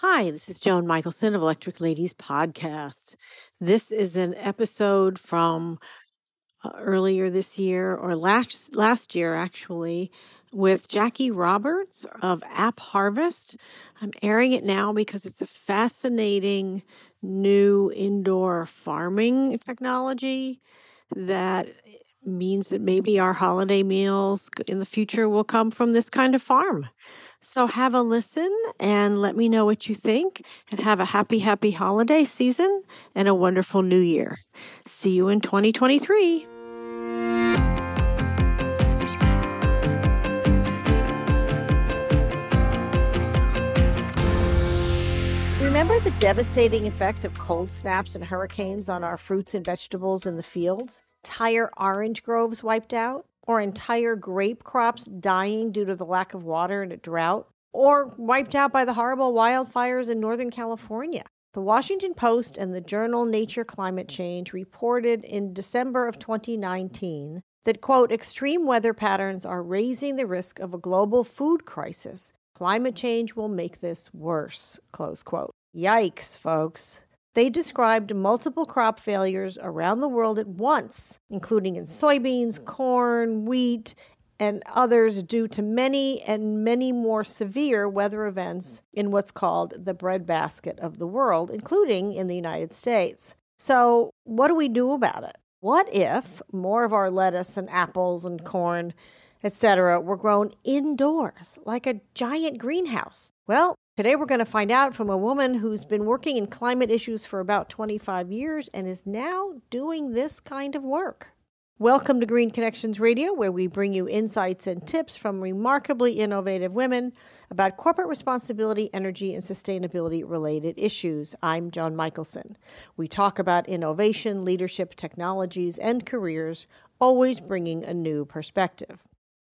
Hi, this is Joan Michelson of Electric Ladies Podcast. This is an episode from uh, earlier this year or last last year actually with Jackie Roberts of App Harvest. I'm airing it now because it's a fascinating new indoor farming technology that means that maybe our holiday meals in the future will come from this kind of farm. So have a listen and let me know what you think and have a happy, happy holiday season and a wonderful new year. See you in 2023. Remember the devastating effect of cold snaps and hurricanes on our fruits and vegetables in the fields? Entire orange groves wiped out? Or entire grape crops dying due to the lack of water and a drought? Or wiped out by the horrible wildfires in Northern California? The Washington Post and the journal Nature Climate Change reported in December of 2019 that, quote, extreme weather patterns are raising the risk of a global food crisis. Climate change will make this worse, close quote. Yikes, folks. They described multiple crop failures around the world at once, including in soybeans, corn, wheat, and others due to many and many more severe weather events in what's called the breadbasket of the world, including in the United States. So, what do we do about it? What if more of our lettuce and apples and corn, etc., were grown indoors like a giant greenhouse? Well, Today, we're going to find out from a woman who's been working in climate issues for about 25 years and is now doing this kind of work. Welcome to Green Connections Radio, where we bring you insights and tips from remarkably innovative women about corporate responsibility, energy, and sustainability related issues. I'm Joan Michelson. We talk about innovation, leadership, technologies, and careers, always bringing a new perspective.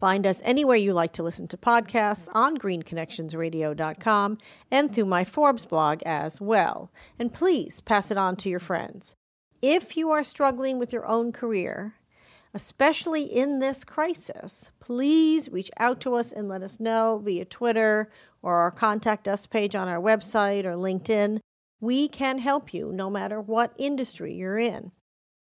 Find us anywhere you like to listen to podcasts on greenconnectionsradio.com and through my Forbes blog as well. And please pass it on to your friends. If you are struggling with your own career, especially in this crisis, please reach out to us and let us know via Twitter or our contact us page on our website or LinkedIn. We can help you no matter what industry you're in.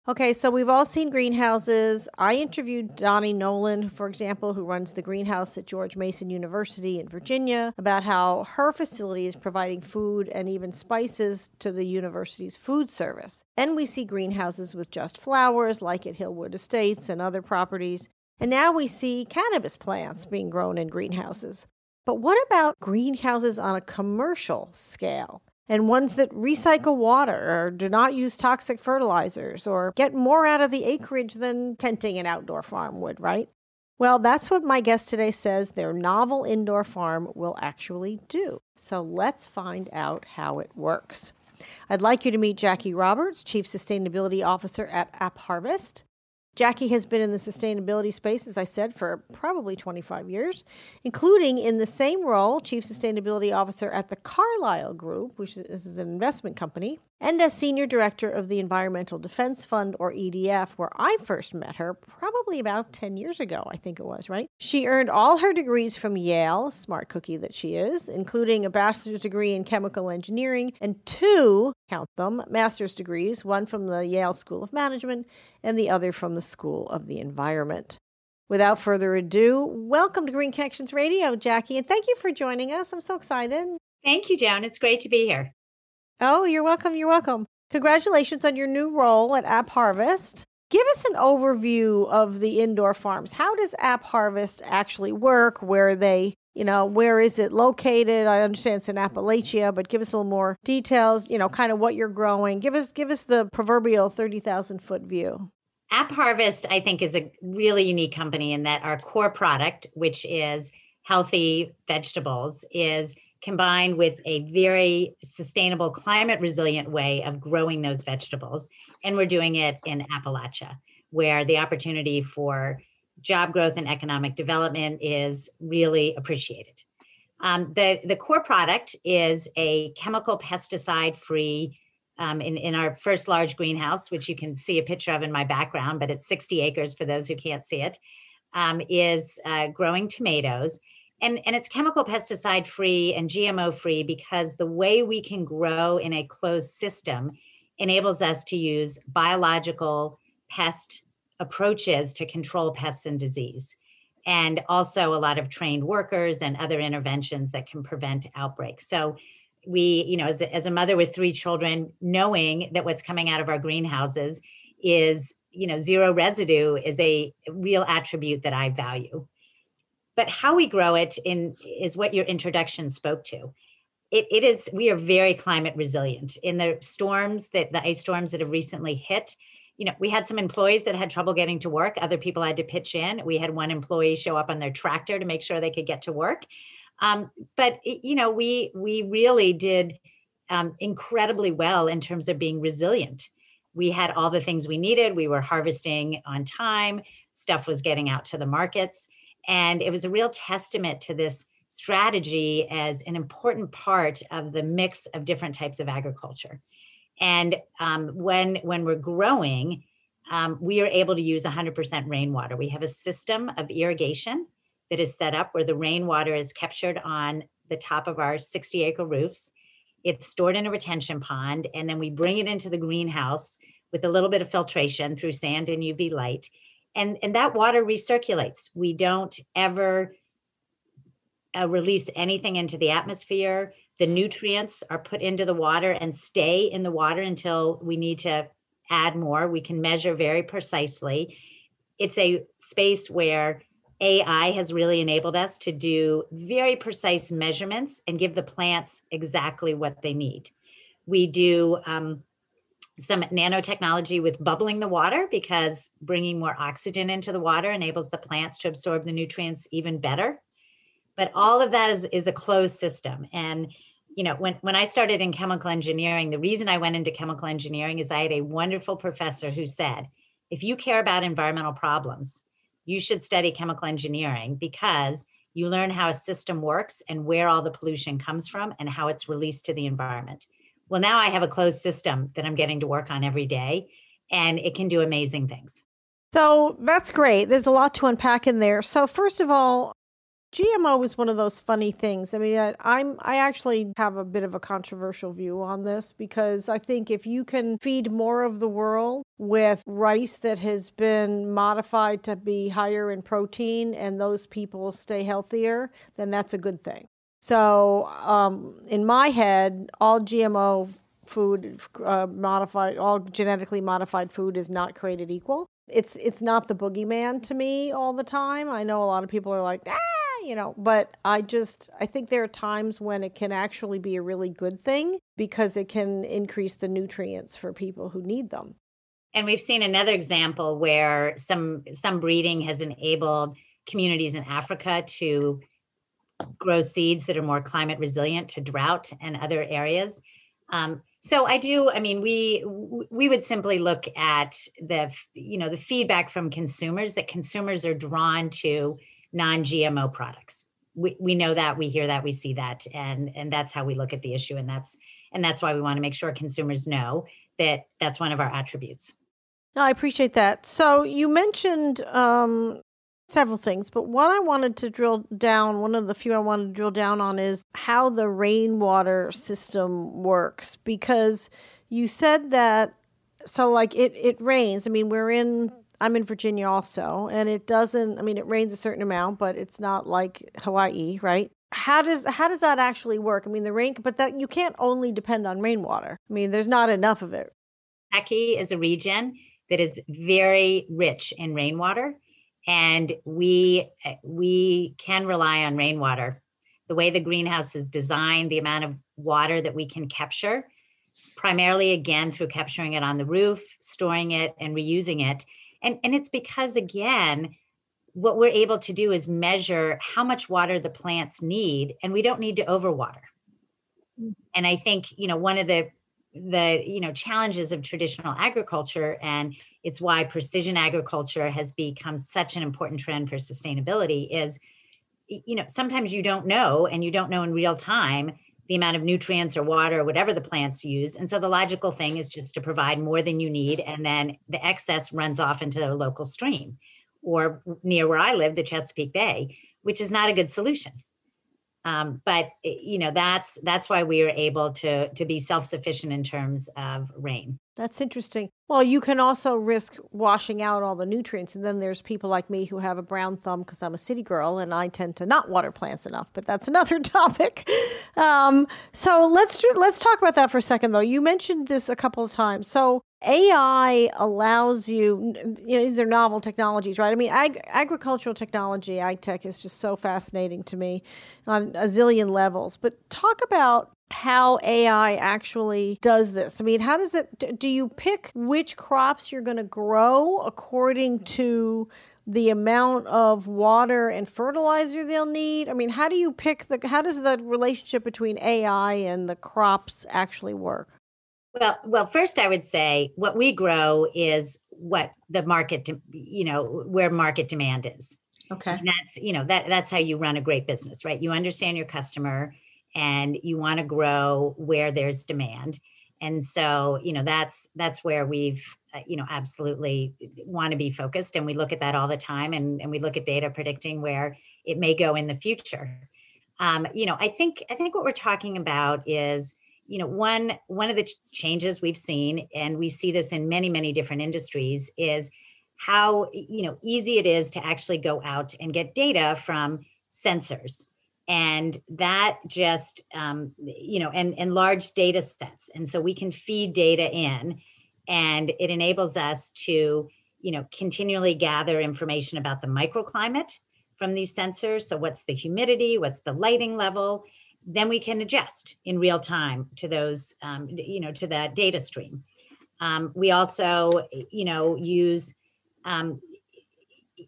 Okay, so we've all seen greenhouses. I interviewed Donnie Nolan, for example, who runs the greenhouse at George Mason University in Virginia, about how her facility is providing food and even spices to the university's food service. And we see greenhouses with just flowers, like at Hillwood Estates and other properties. And now we see cannabis plants being grown in greenhouses. But what about greenhouses on a commercial scale? And ones that recycle water or do not use toxic fertilizers or get more out of the acreage than tenting an outdoor farm would, right? Well, that's what my guest today says their novel indoor farm will actually do. So let's find out how it works. I'd like you to meet Jackie Roberts, Chief Sustainability Officer at App Harvest. Jackie has been in the sustainability space, as I said, for probably 25 years, including in the same role, Chief Sustainability Officer at the Carlyle Group, which is an investment company, and as Senior Director of the Environmental Defense Fund, or EDF, where I first met her probably about 10 years ago, I think it was, right? She earned all her degrees from Yale, smart cookie that she is, including a bachelor's degree in chemical engineering and two, count them, master's degrees, one from the Yale School of Management and the other from the School of the Environment. Without further ado, welcome to Green Connections Radio, Jackie, and thank you for joining us. I'm so excited. Thank you, Joan. It's great to be here. Oh, you're welcome. You're welcome. Congratulations on your new role at App Harvest. Give us an overview of the indoor farms. How does App Harvest actually work? Where they, you know, where is it located? I understand it's in Appalachia, but give us a little more details, you know, kind of what you're growing. Give us give us the proverbial 30,000 foot view. App Harvest, I think, is a really unique company in that our core product, which is healthy vegetables, is combined with a very sustainable, climate resilient way of growing those vegetables. And we're doing it in Appalachia, where the opportunity for job growth and economic development is really appreciated. Um, the, the core product is a chemical pesticide free. Um, in, in our first large greenhouse, which you can see a picture of in my background, but it's 60 acres for those who can't see it, um, is uh, growing tomatoes and and it's chemical pesticide free and gmo free because the way we can grow in a closed system enables us to use biological pest approaches to control pests and disease and also a lot of trained workers and other interventions that can prevent outbreaks. So we you know as a, as a mother with three children knowing that what's coming out of our greenhouses is you know zero residue is a real attribute that i value but how we grow it in is what your introduction spoke to. It, it is we are very climate resilient. In the storms that the ice storms that have recently hit you know we had some employees that had trouble getting to work. Other people had to pitch in. We had one employee show up on their tractor to make sure they could get to work. Um, but you know we we really did um, incredibly well in terms of being resilient. We had all the things we needed. We were harvesting on time. Stuff was getting out to the markets and it was a real testament to this strategy as an important part of the mix of different types of agriculture. And um, when when we're growing, um, we are able to use 100% rainwater. We have a system of irrigation that is set up where the rainwater is captured on the top of our 60 acre roofs. It's stored in a retention pond, and then we bring it into the greenhouse with a little bit of filtration through sand and UV light and and that water recirculates. We don't ever uh, release anything into the atmosphere. The nutrients are put into the water and stay in the water until we need to add more. We can measure very precisely. It's a space where ai has really enabled us to do very precise measurements and give the plants exactly what they need. We do um, some nanotechnology with bubbling the water because bringing more oxygen into the water enables the plants to absorb the nutrients even better. But all of that is, is a closed system. And you know, when, when I started in chemical engineering, the reason I went into chemical engineering is I had a wonderful professor who said, if you care about environmental problems, you should study chemical engineering because you learn how a system works and where all the pollution comes from and how it's released to the environment. Well, now I have a closed system that I'm getting to work on every day, and it can do amazing things. So that's great. There's a lot to unpack in there. So, first of all, GMO is one of those funny things. I mean, I, I'm I actually have a bit of a controversial view on this because I think if you can feed more of the world with rice that has been modified to be higher in protein and those people stay healthier, then that's a good thing. So, um, in my head, all GMO food, uh, modified, all genetically modified food is not created equal. It's it's not the boogeyman to me all the time. I know a lot of people are like, ah, you know, but I just I think there are times when it can actually be a really good thing because it can increase the nutrients for people who need them. And we've seen another example where some some breeding has enabled communities in Africa to grow seeds that are more climate resilient to drought and other areas. Um, so I do. I mean, we we would simply look at the you know the feedback from consumers that consumers are drawn to non-GMO products. We we know that we hear that we see that and and that's how we look at the issue and that's and that's why we want to make sure consumers know that that's one of our attributes. No, I appreciate that. So you mentioned um, several things, but what I wanted to drill down, one of the few I wanted to drill down on is how the rainwater system works because you said that so like it it rains. I mean, we're in I'm in Virginia also, and it doesn't I mean it rains a certain amount, but it's not like Hawaii, right? How does how does that actually work? I mean, the rain but that you can't only depend on rainwater. I mean, there's not enough of it. Kentucky is a region that is very rich in rainwater and we eh, we can rely on rainwater. The way the greenhouse is designed the amount of water that we can capture primarily again through capturing it on the roof storing it and reusing it. And and it's because again what we're able to do is measure how much water the plants need and we don't need to overwater. Mm. and i think you know one of the the you know challenges of traditional agriculture and it's why precision agriculture has become such an important trend for sustainability is you know sometimes you don't know and you don't know in real time the amount of nutrients or water or whatever the plants use and so the logical thing is just to provide more than you need and then the excess runs off into a local stream or near where i live the chesapeake bay which is not a good solution. Um, but eh, you know that's that's why we are able to to be self sufficient in terms of rain. That's interesting. Well, you can also risk washing out all the nutrients, and then there's people like me who have a brown thumb because I'm a city girl and I tend to not water plants enough. But that's another topic. Um, so let's let's talk about that for a second, though. You mentioned this a couple of times. So AI allows you, you know, these are novel technologies, right? I mean, ag- agricultural technology, ag tech is just so fascinating to me on a zillion levels. But talk about how AI actually does this. I mean, how does it, do you pick which crops you're going to grow according to the amount of water and fertilizer they'll need? I mean, how do you pick the, how does the relationship between AI and the crops actually work? Well, well, first I would say what we grow is what the market, you know, where market demand is. Okay. And that's, you know, that that's how you run a great business, right? You understand your customer and you want to grow where there's demand. And so, you know, that's that's where we've, uh, you know, absolutely want to be focused and we look at that all the time and and we look at data predicting where it may go in the future. Um, you know, I think I think what we're talking about is you know one one of the changes we've seen and we see this in many many different industries is how you know easy it is to actually go out and get data from sensors. And that just um, you know and and large data sets. And so we can feed data in and it enables us to you know continually gather information about the microclimate from these sensors. So what's the humidity? What's the lighting level then we can adjust in real time to those, um, you know, to that data stream. Um, we also, you know, use, um,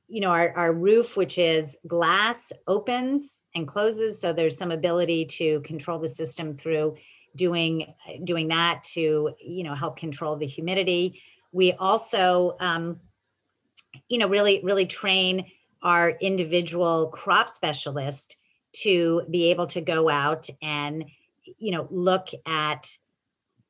you know, our, our roof, which is glass, opens and closes. So there's some ability to control the system through doing doing that to, you know, help control the humidity. We also, um, you know, really really train our individual crop specialist to be able to go out and you know look at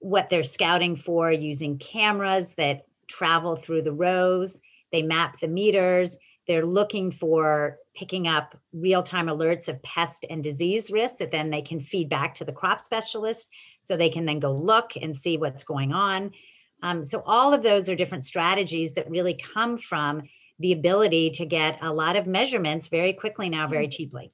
what they're scouting for using cameras that travel through the rows. They map the meters. They're looking for picking up real-time alerts of pest and disease risks that then they can feed back to the crop specialist so they can then go look and see what's going on. Um, so all of those are different strategies that really come from the ability to get a lot of measurements very quickly now very mm. cheaply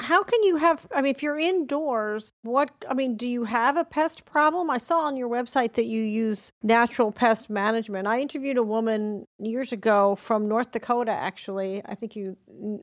how can you have i mean if you're indoors what i mean do you have a pest problem? I saw on your website that you use natural pest management. I interviewed a woman years ago from north dakota actually. I think you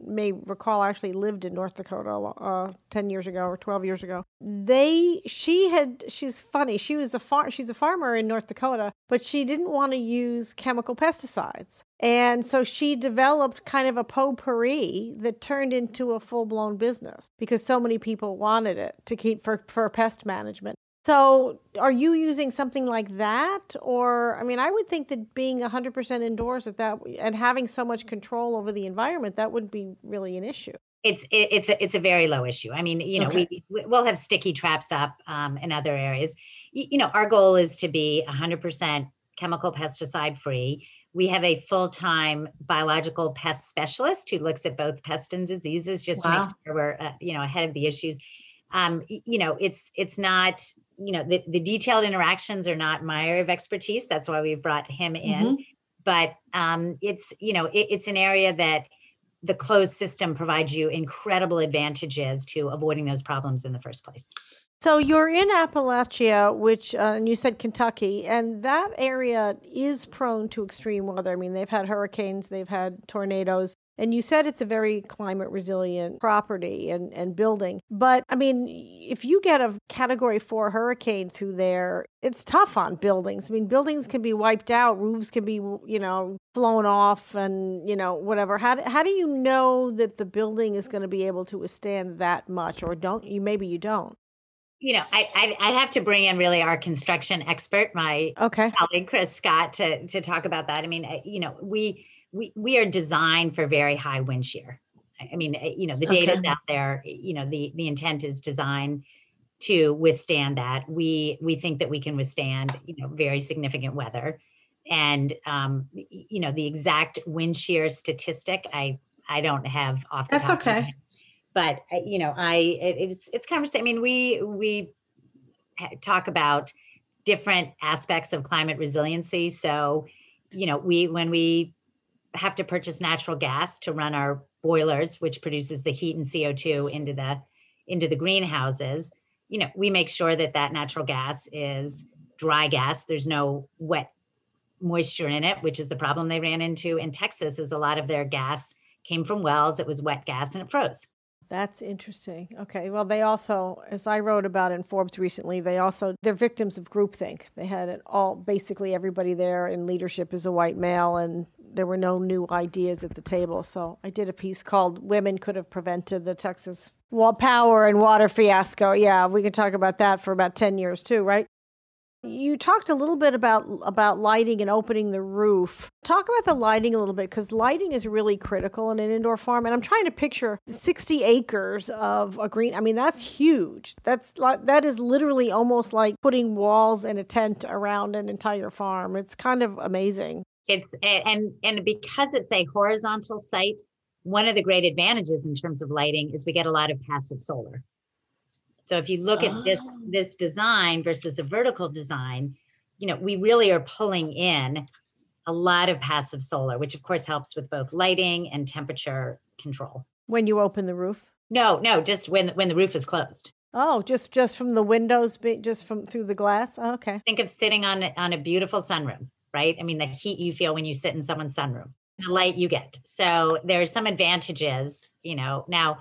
may recall I actually lived in north dakota uh, 10 years ago or 12 years ago. They she had she's funny she was a far she's a farmer in north dakota but she didn't want to use chemical pesticides and so she developed kind of a potpourri that turned into a full blown business because so many people wanted it to keep for, for pest management. So, are you using something like that, or I mean, I would think that being 100% indoors at that and having so much control over the environment that wouldn't be really an issue. It's it's a it's a very low issue. I mean, you know, okay. we we'll have sticky traps up um, in other areas. You, you know, our goal is to be 100% chemical pesticide free we have a full-time biological pest specialist who looks at both pest and diseases just wow. to make sure we're uh, you know ahead of the issues um, you know it's it's not you know the, the detailed interactions are not my area of expertise that's why we've brought him in mm-hmm. but um, it's you know it, it's an area that the closed system provides you incredible advantages to avoiding those problems in the first place so you're in Appalachia, which, uh, and you said Kentucky, and that area is prone to extreme weather. I mean, they've had hurricanes, they've had tornadoes. And you said it's a very climate resilient property and, and building. But I mean, if you get a category four hurricane through there, it's tough on buildings. I mean, buildings can be wiped out, roofs can be, you know, blown off and, you know, whatever. How, how do you know that the building is going to be able to withstand that much? Or don't you, maybe you don't? You know, I, I'd, have to bring in really our construction expert, my okay. colleague Chris Scott, to to talk about that. I mean, you know, we we we are designed for very high wind shear. I mean, you know, the data okay. out there. You know, the the intent is designed to withstand that. We we think that we can withstand, you know, very significant weather, and um, you know, the exact wind shear statistic, I I don't have off. That's okay. But you know, I it, it's it's conversation. I mean, we we talk about different aspects of climate resiliency. So, you know, we when we have to purchase natural gas to run our boilers, which produces the heat and CO2 into the into the greenhouses, you know, we make sure that that natural gas is dry gas. There's no wet moisture in it, which is the problem they ran into in Texas. Is a lot of their gas came from wells. It was wet gas and it froze. That's interesting. Okay. Well, they also, as I wrote about in Forbes recently, they also they're victims of groupthink. They had it all basically everybody there in leadership is a white male, and there were no new ideas at the table. So I did a piece called "Women Could Have Prevented the Texas Wall Power and Water Fiasco." Yeah, we can talk about that for about ten years too, right? You talked a little bit about about lighting and opening the roof. Talk about the lighting a little bit because lighting is really critical in an indoor farm. And I'm trying to picture 60 acres of a green. I mean, that's huge. That's that is literally almost like putting walls and a tent around an entire farm. It's kind of amazing. It's and and because it's a horizontal site, one of the great advantages in terms of lighting is we get a lot of passive solar. So if you look oh. at this oh. this design versus a vertical design, you know, we really are pulling in a lot of passive solar, which of course helps with both lighting and temperature control. When you open the roof? No, no, just when when the roof is closed. Oh, just just from the windows, just from through the glass. Oh, okay. Think of sitting on on a beautiful sunroom, right? I mean, the heat you feel when you sit in someone's sunroom, the light you get. So there are some advantages, you know. Now,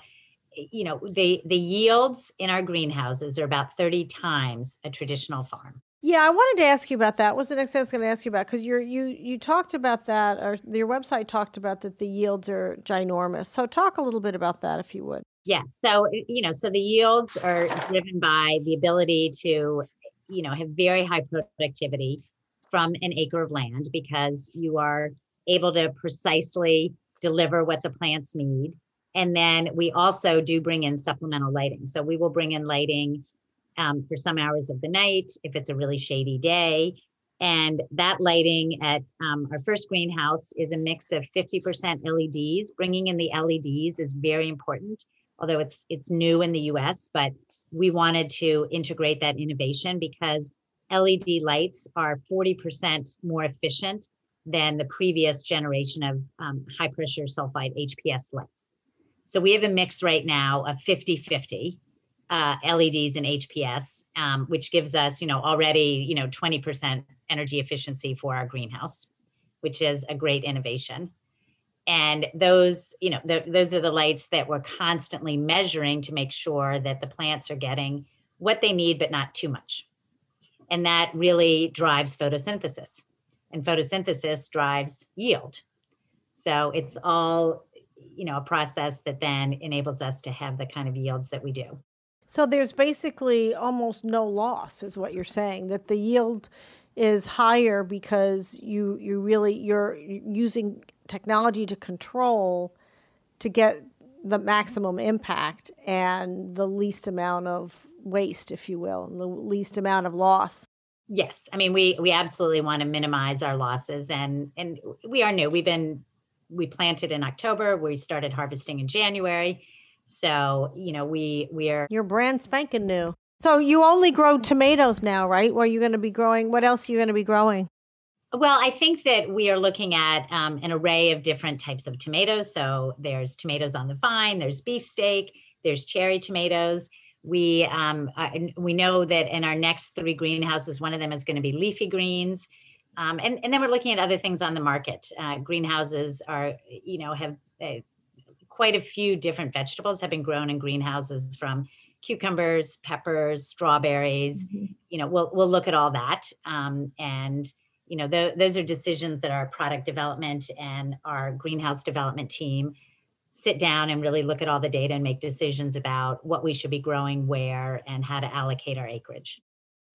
you know the the yields in our greenhouses are about 30 times a traditional farm. Yeah i wanted to ask you about that. What's the next thing i was going to ask you about? Because you're you you talked about that or your website talked about that the yields are ginormous. So talk a little bit about that if you would. Yes so eh, you know so the yields are driven by the ability to you know have very high productivity from an acre of land because you are able to precisely deliver what the plants need and then we also do bring in supplemental lighting. So we will bring in lighting um, for some hours of the night if it's a really shady day. And that lighting at um, our first greenhouse is a mix of 50% LEDs. Bringing in the LEDs is very important, although it's it's new in the U.S. But we wanted to integrate that innovation because LED lights are 40% more efficient than the previous generation of um, high pressure sulfide HPS lights. So we have a mix right now of 50 50 uh, LEDs and HPS, um, which gives us, you know, already, you know, 20% energy efficiency for our greenhouse, which is a great innovation. And those, you know, the, those are the lights that we're constantly measuring to make sure that the plants are getting what they need, but not too much. And that really drives photosynthesis. And photosynthesis drives yield. So it's all you know a process that then enables us to have the kind of yields that we do. So there's basically almost no loss is what you're saying that the yield is higher because you you really you're using technology to control to get the maximum impact and the least amount of waste if you will and the least amount of loss. Yes. I mean we we absolutely want to minimize our losses and and we are new. We've been we planted in October. We started harvesting in January. So, you know, we we are You're brand spanking new. So you only grow tomatoes now, right? Where you going to be growing? What else are you going to be growing? Well, I think that we are looking at um, an array of different types of tomatoes. So there's tomatoes on the vine, there's beefsteak, there's cherry tomatoes. We um, uh, we know that in our next three greenhouses, one of them is going to be leafy greens. Um, and, and then we're looking at other things on the market. Uh, greenhouses are, you know, have uh, quite a few different vegetables have been grown in greenhouses from cucumbers, peppers, strawberries. Mm-hmm. You know, we'll we'll look at all that. Um, and you know, the, those are decisions that our product development and our greenhouse development team sit down and really look at all the data and make decisions about what we should be growing where and how to allocate our acreage.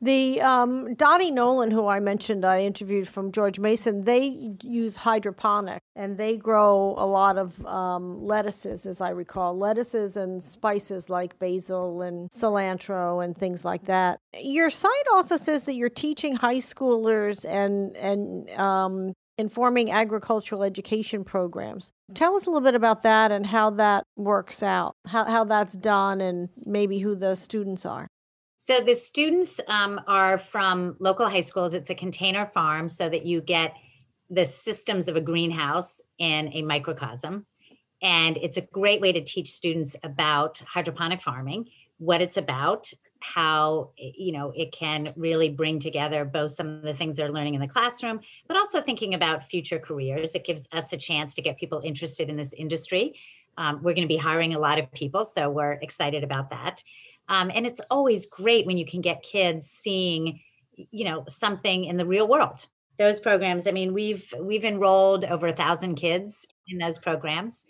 The um, Donnie Nolan, who I mentioned, I interviewed from George Mason. They use hydroponic and they grow a lot of um, lettuces, as I recall, lettuces and spices like basil and cilantro and things like that. Your site also says that you're teaching high schoolers and and um, informing agricultural education programs. Tell us a little bit about that and how that works out, how, how that's done, and maybe who the students are. So the students um, are from local high schools. It's a container farm so that you get the systems of a greenhouse in a microcosm. And it's a great way to teach students about hydroponic farming, what it's about, how you know it can really bring together both some of the things they're learning in the classroom but also thinking about future careers it gives us a chance to get people interested in this industry um, we're going to be hiring a lot of people so we're excited about that um, and it's always great when you can get kids seeing you know something in the real world those programs i mean we've we've enrolled over a thousand kids in those programs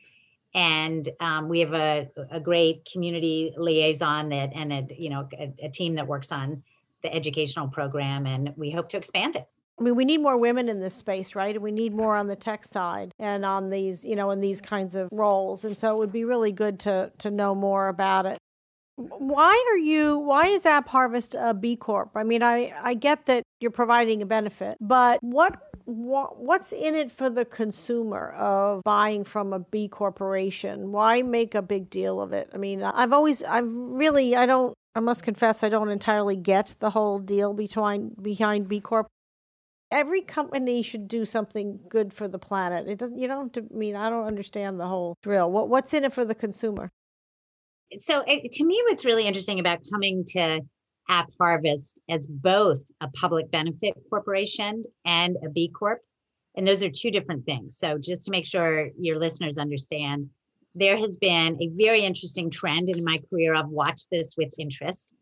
and um, we have a, a great community liaison that and a you know a, a team that works on the educational program and we hope to expand it I mean, we need more women in this space, right? And we need more on the tech side and on these, you know, in these kinds of roles. And so it would be really good to to know more about it. Why are you? Why is App Harvest a B Corp? I mean, I I get that you're providing a benefit, but what what's in it for the consumer of buying from a B corporation? Why make a big deal of it? I mean, I've always, I've really, I don't, I must confess, I don't entirely get the whole deal behind behind B Corp. Every company should do something good for the planet. It doesn't. You don't. I mean, I don't understand the whole drill. What What's in it for the consumer? So, it, to me, what's really interesting about coming to App Harvest as both a public benefit corporation and a B Corp. And those are two different things. So, just to make sure your listeners understand, there has been a very interesting trend in my career. I've watched this with interest,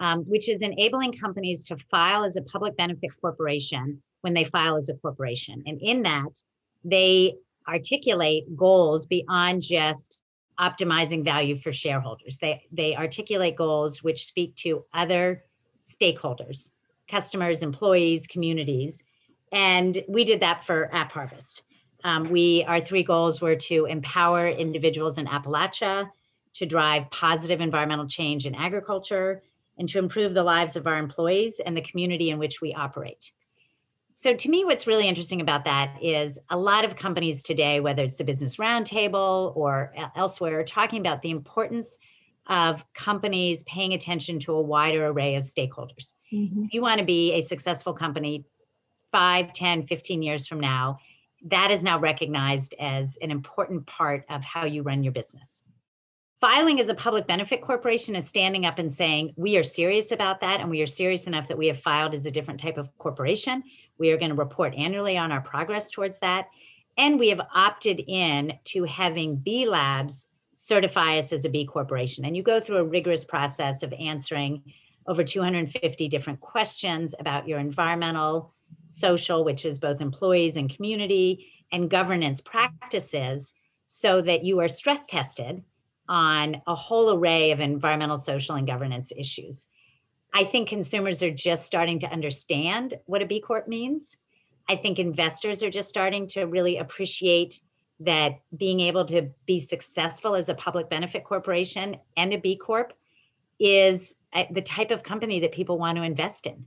um, which is enabling companies to file as a public benefit corporation when they file as a corporation. And in that, they articulate goals beyond just optimizing value for shareholders. They they articulate goals which speak to other stakeholders, customers, employees, communities, and we did that for App Harvest. Um, we our three goals were to empower individuals in Appalachia, to drive positive environmental change in agriculture, and to improve the lives of our employees and the community in which we operate. So, to me, what's really interesting about that is a lot of companies today, whether it's the Business Roundtable or elsewhere, are talking about the importance of companies paying attention to a wider array of stakeholders. Mm-hmm. If you want to be a successful company 5, 10, 15 years from now, that is now recognized as an important part of how you run your business. Filing as a public benefit corporation is standing up and saying, we are serious about that, and we are serious enough that we have filed as a different type of corporation. We are going to report annually on our progress towards that. And we have opted in to having B Labs certify us as a B Corporation. And you go through a rigorous process of answering over 250 different questions about your environmental, social, which is both employees and community, and governance practices so that you are stress tested on a whole array of environmental, social, and governance issues. I think consumers are just starting to understand what a B Corp means. I think investors are just starting to really appreciate that being able to be successful as a public benefit corporation and a B Corp is uh, the type of company that people want to invest in.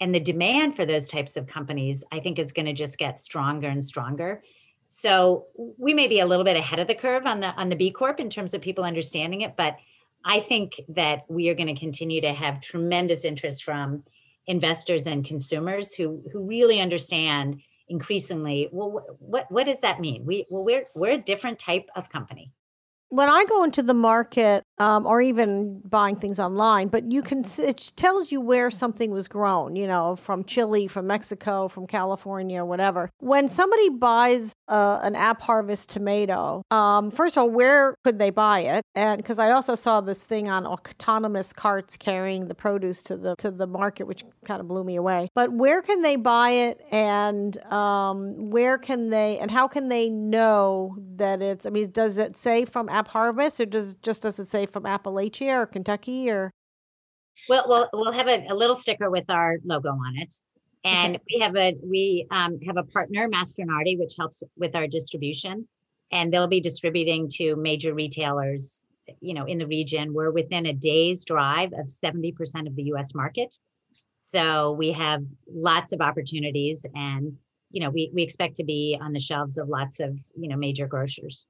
And the demand for those types of companies, I think, is going to just get stronger and stronger. So we may be a little bit ahead of the curve on the on the B Corp in terms of people understanding it, but I think that we are going to continue to have tremendous interest from investors and consumers who who really understand increasingly well what what does that mean? We well we're we're a different type of company. When I go into the market um, or even buying things online, but you can it tells you where something was grown, you know, from Chile, from Mexico, from California, whatever. When somebody buys uh, an App Harvest tomato, um, first of all, where could they buy it? And because I also saw this thing on autonomous carts carrying the produce to the to the market, which kind of blew me away. But where can they buy it, and um, where can they, and how can they know that it's? I mean, does it say from App Harvest, or does just does it say from Appalachia or Kentucky or? Well, we'll we'll have a, a little sticker with our logo on it, and okay. we have a we um, have a partner, Mastronardi, which helps with our distribution, and they'll be distributing to major retailers, you know, in the region. We're within a day's drive of seventy percent of the U.S. market, so we have lots of opportunities and you know, we we expect to be on the shelves of lots of you know major grocers.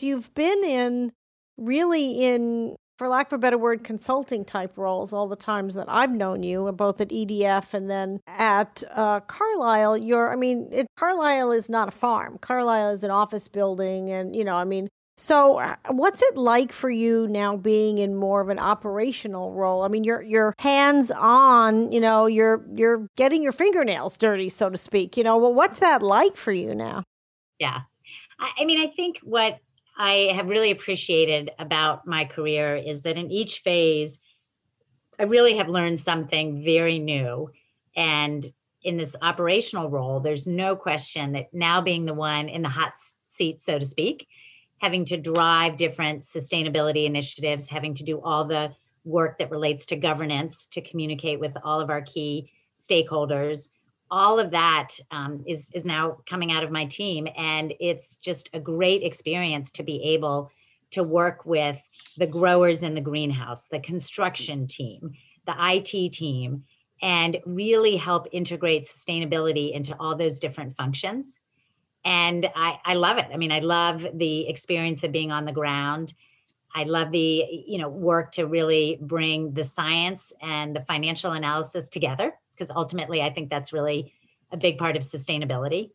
You've been in really in for lack of a better word, consulting type roles all the times that I've known you, both at EDF and then at uh, Carlyle. You're, I mean, it, Carlyle is not a farm. Carlyle is an office building, and you know, I mean, so uh, what's it like for you now being in more of an operational role? I mean, you're you're hands on. You know, you're you're getting your fingernails dirty, so to speak. You know, well, what's that like for you now? Yeah, I, I mean, I think what I have really appreciated about my career is that in each phase, I really have learned something very new. And in this operational role, there's no question that now being the one in the hot seat, so to speak, having to drive different sustainability initiatives, having to do all the work that relates to governance to communicate with all of our key stakeholders, all of that um, is is now coming out of my team and it's just a great experience to be able to work with the growers in the greenhouse the construction team the it team and really help integrate sustainability into all those different functions. And I, I love it. I mean i love the experience of being on the ground. I love the you know work to really bring the science and the financial analysis together because ultimately I think that's really a big part of sustainability.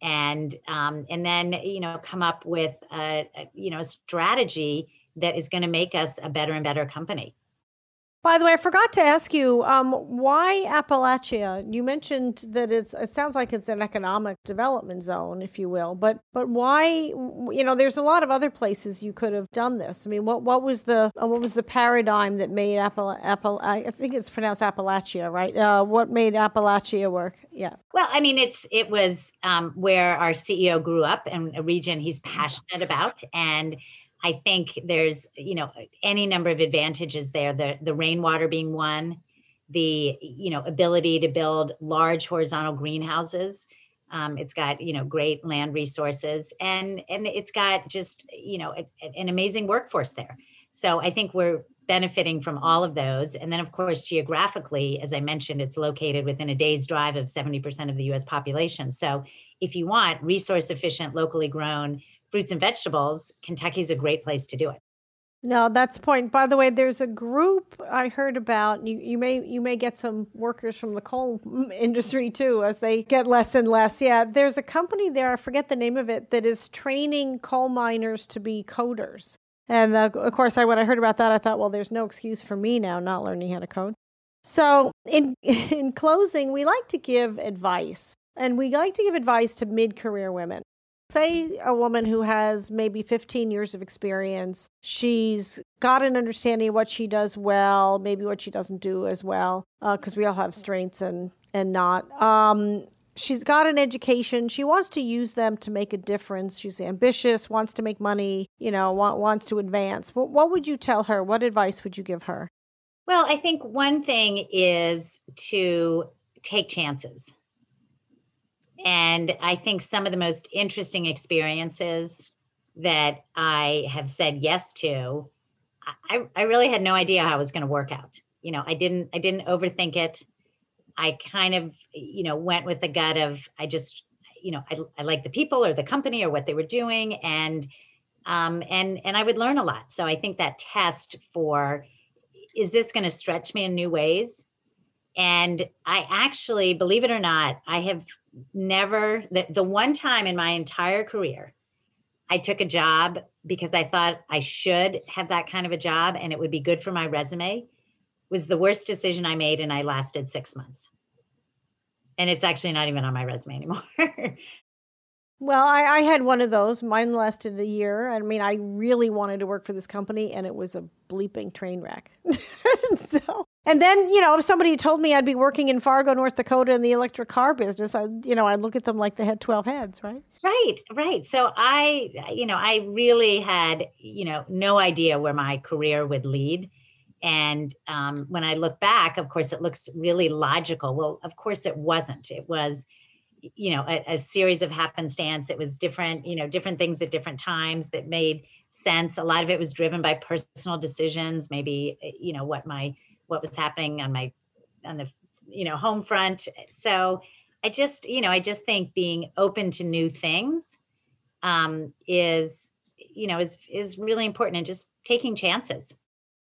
And um, and then you know come up with a, a you know a strategy that is going to make us a better and better company. By the way, I forgot to ask you um, why Appalachia. You mentioned that it's. It sounds like it's an economic development zone, if you will. But but why? You know, there's a lot of other places you could have done this. I mean, what what was the uh, what was the paradigm that made Appal? I think it's pronounced Appalachia, right? Uh, what made Appalachia work? Yeah. Well, I mean, it's it was um, where our CEO grew up and a region he's passionate about, and I think there's, you know, any number of advantages there. The the rainwater being one, the you know ability to build large horizontal greenhouses. Um, it's got you know great land resources, and and it's got just you know a, an amazing workforce there. So I think we're benefiting from all of those. And then of course geographically, as I mentioned, it's located within a day's drive of 70% of the U.S. population. So if you want resource efficient, locally grown fruits and vegetables, Kentucky's a great place to do it. No, that's point. By the way, there's a group I heard about. You, you may you may get some workers from the coal industry too, as they get less and less. Yeah, there's a company there. I forget the name of it that is training coal miners to be coders. And uh, of course, I when I heard about that, I thought, well, there's no excuse for me now not learning how to code. So, in in closing, we like to give advice, and we like to give advice to mid-career women say a woman who has maybe 15 years of experience, she's got an understanding of what she does well, maybe what she doesn't do as well, because uh, we all have strengths and and not. Um, she's got an education. She wants to use them to make a difference. She's ambitious, wants to make money, you know, want, wants to advance. What, what would you tell her? What advice would you give her? Well, I think one thing is to take chances. And I think some of the most interesting experiences that I have said yes to, I, I really had no idea how it was going to work out. You know, I didn't I didn't overthink it. I kind of, you know, went with the gut of I just, you know, I, I like the people or the company or what they were doing, and um, and and I would learn a lot. So I think that test for is this going to stretch me in new ways? And I actually, believe it or not, I have never the, the one time in my entire career I took a job because I thought I should have that kind of a job and it would be good for my resume was the worst decision I made and I lasted 6 months. And it's actually not even on my resume anymore. Well, I, I, had one of those. Mine lasted a year. I mean, I really wanted to work for this company, and it was a bleeping train wreck. so, and then you know, if somebody told me I'd be working in Fargo, North Dakota, in the electric car business, I, you know, I'd look at them like they had twelve heads, right? Right, right. So I, you know, I really had, you know, no idea where my career would lead. And um, when I look back, of course, it looks really logical. Well, of course, it wasn't. It was you know a, a, series of happenstance it was different you know different things at different times that made sense a lot of it was driven by personal decisions maybe eh, you know what my what was happening on my on the you know home front so I just, you know, I just think being open to new things um, is, you know, is is really important and just taking chances.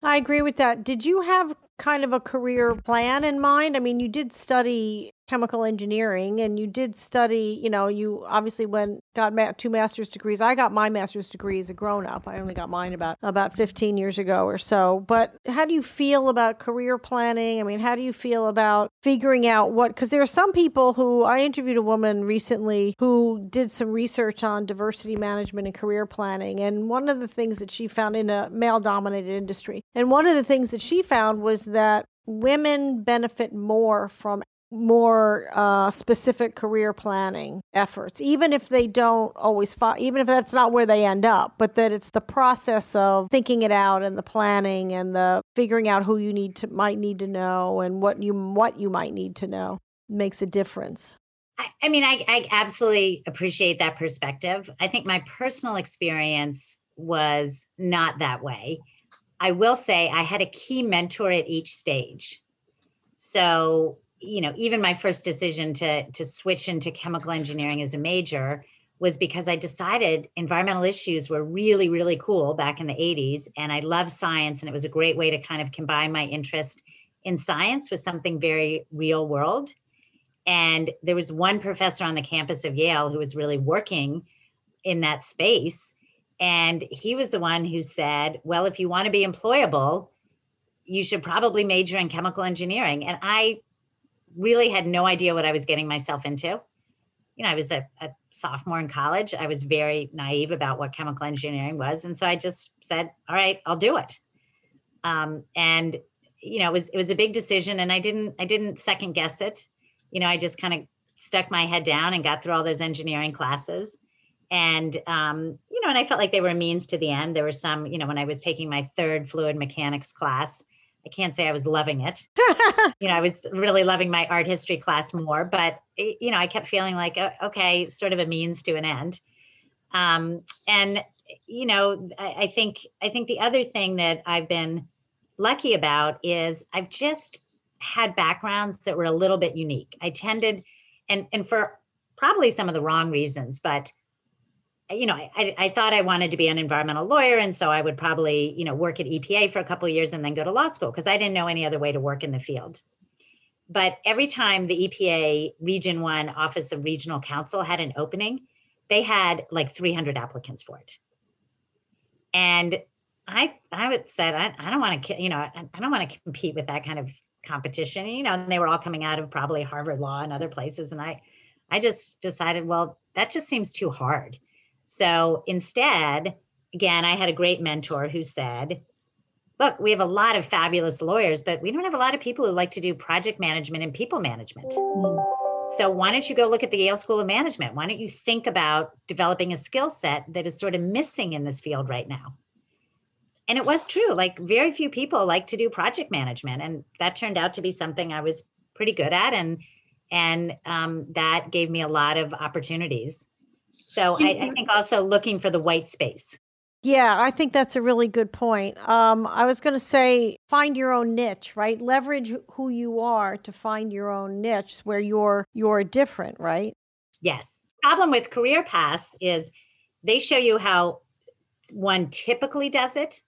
I agree with that. Did you have kind of a career plan in mind? I mean, you did study chemical engineering and you did study, you know, you obviously went got ma- two master's degrees. I got my master's degree as a grown up. I only got mine about about 15 years ago or so. But how do you feel about career planning? I mean, how do you feel about figuring out what cuz there are some people who I interviewed a woman recently who did some research on diversity management and career planning and one of the things that she found in a male dominated industry. And one of the things that she found was that women benefit more from more uh, specific career planning efforts, even if they don't always, fo- even if that's not where they end up, but that it's the process of thinking it out and the planning and the figuring out who you need to might need to know and what you what you might need to know makes a difference. I, I mean, I, I absolutely appreciate that perspective. I think my personal experience was not that way. I will say I had a key mentor at each stage. So you know, even my first decision to to switch into chemical engineering as a major was because I decided environmental issues were really, really cool back in the 80s. And I love science. And it was a great way to kind of combine my interest in science with something very real world. And there was one professor on the campus of Yale who was really working in that space. And he was the one who said, Well, if you want to be employable, you should probably major in chemical engineering. And I really had no idea what I was getting myself into. You know, I was a, a, sophomore in college. I was very naive about what chemical engineering was, and so I just said, "All right, I'll do it." Um, and you know, it was it was a big decision, and I didn't I didn't second guess it. You know, I just kind of stuck my head down and got through all those engineering classes. And um, you know, and I felt like they were a means to the end. There were some, you know, when I was taking my third fluid mechanics class, I can't say I was loving it. you know, I was really loving my art history class more, but you know, I kept feeling like, uh, okay, sort of a means to an end. Um, and you know, I, I think I think the other thing that I've been lucky about is I've just had backgrounds that were a little bit unique. I tended, and and for probably some of the wrong reasons, but you know, I, I thought I wanted to be an environmental lawyer. And so I would probably, you know, work at EPA for a couple years and then go to law school because I didn't know any other way to work in the field. But every time the EPA Region 1 Office of Regional Counsel had an opening, they had like 300 applicants for it. And I, I would said, I, I don't want to, you know, I, I don't want to compete with that kind of competition. You know, and they were all coming out of probably Harvard Law and other places. And I, I just decided, well, that just seems too hard so instead, again, I had a great mentor who said, Look, we have a lot of fabulous lawyers, but we don't have a lot of people who like to do project management and people management. Mm. So why don't you go look at the Yale School of Management? Why don't you think about developing a skill set that is sort of missing in this field right now? And it was true. Like very few people like to do project management, and that turned out to be something I was pretty good at, and and um, that gave me a lot of opportunities. So I, I think also looking for the white space. Yeah, I think that's a really good point. Um, I was going to say, find your own niche, right? Leverage who you are to find your own niche where you're you're different, right? Yes. Problem with Career Paths is they show you how one typically does it,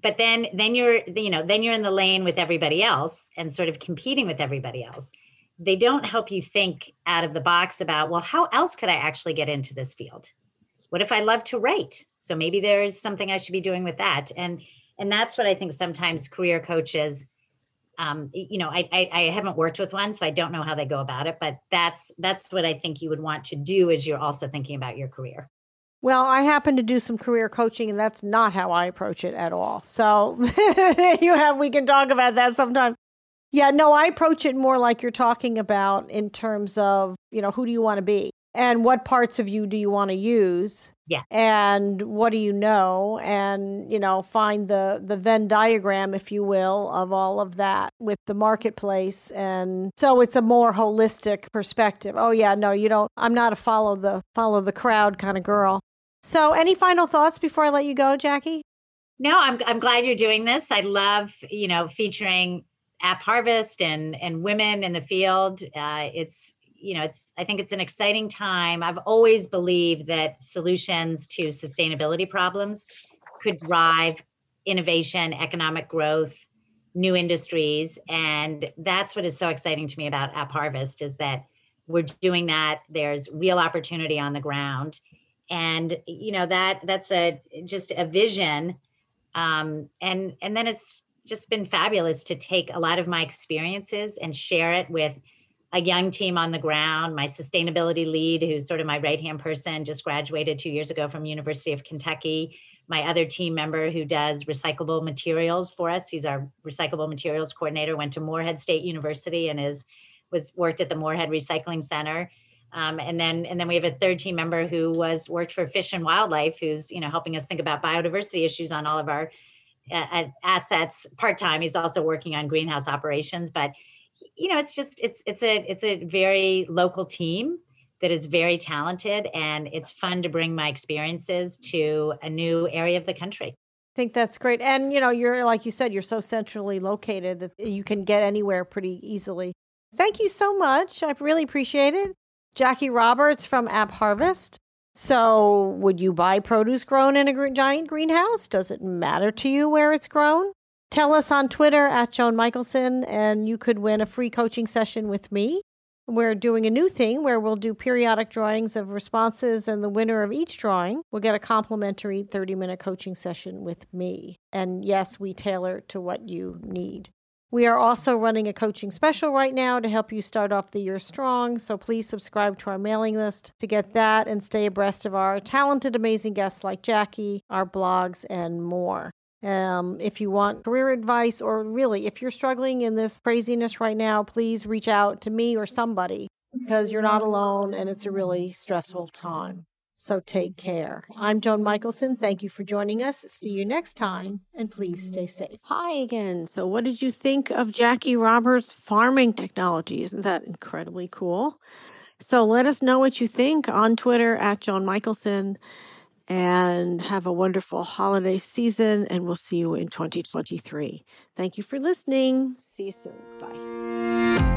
but then then you're you know then you're in the lane with everybody else and sort of competing with everybody else they don't help you think out of the box about, well, how else could I actually get into this field? What if I love to write? So maybe there's something I should be doing with that. And and that's what I think sometimes career coaches um, you know, I, I, I haven't worked with one, so I don't know how they go about it, but that's that's what I think you would want to do as you're also thinking about your career. Well, I happen to do some career coaching, and that's not how I approach it at all. So you have we can talk about that sometime. Yeah, no, I approach it more like you're talking about in terms of, you know, who do you want to be? And what parts of you do you want to use? Yeah. And what do you know? And, you know, find the the Venn diagram, if you will, of all of that with the marketplace. And so it's a more holistic perspective. Oh yeah, no, you don't I'm not a follow the follow the crowd kind of girl. So any final thoughts before I let you go, Jackie? No, I'm I'm glad you're doing this. I love, you know, featuring AppHarvest and and women in the field. Uh, it's you know it's I think it's an exciting time. I've always believed that solutions to sustainability problems could drive innovation, economic growth, new industries, and that's what is so exciting to me about AppHarvest is that we're doing that. There's real opportunity on the ground, and you know that that's a just a vision, um, and and then it's just been fabulous to take a lot of my experiences and share it with a young team on the ground. My sustainability lead who's sort of my right hand person just graduated two years ago from university of kentucky. My other team member who does recyclable materials for us he's our recyclable materials coordinator went to morehead state university and is was worked at the morehead recycling center. Um, and then and then we have a third team member who was worked for fish and wildlife who's you know helping us think about biodiversity issues on all of our assets part-time he's also working on greenhouse operations but you know it's just it's it's a it's a very local team that is very talented and it's fun to bring my experiences to a new area of the country I think that's great. And, you know, you're, like you said, you're so centrally located that you can get anywhere pretty easily. Thank you so much. I really appreciate it. Jackie Roberts from AppHarvest. So, would you buy produce grown in a giant greenhouse? Does it matter to you where it's grown? Tell us on Twitter at Joan Michelson, and you could win a free coaching session with me. We're doing a new thing where we'll do periodic drawings of responses, and the winner of each drawing will get a complimentary 30 minute coaching session with me. And yes, we tailor to what you need. We are also running a coaching special right now to help you start off the year strong. So please subscribe to our mailing list to get that and stay abreast of our talented, amazing guests like Jackie, our blogs, and more. Um, if you want career advice, or really, if you're struggling in this craziness right now, please reach out to me or somebody because you're not alone and it's a really stressful time. So take mm-hmm. care. I'm Joan Michelson. Thank you for joining us. See you next time and please stay mm-hmm. safe. Hi again. So, what did you think of Jackie Roberts' farming technology? Isn't that incredibly cool? So, let us know what you think on Twitter at Joan Michelson and have a wonderful holiday season. And we'll see you in 2023. Thank you for listening. See you soon. Bye.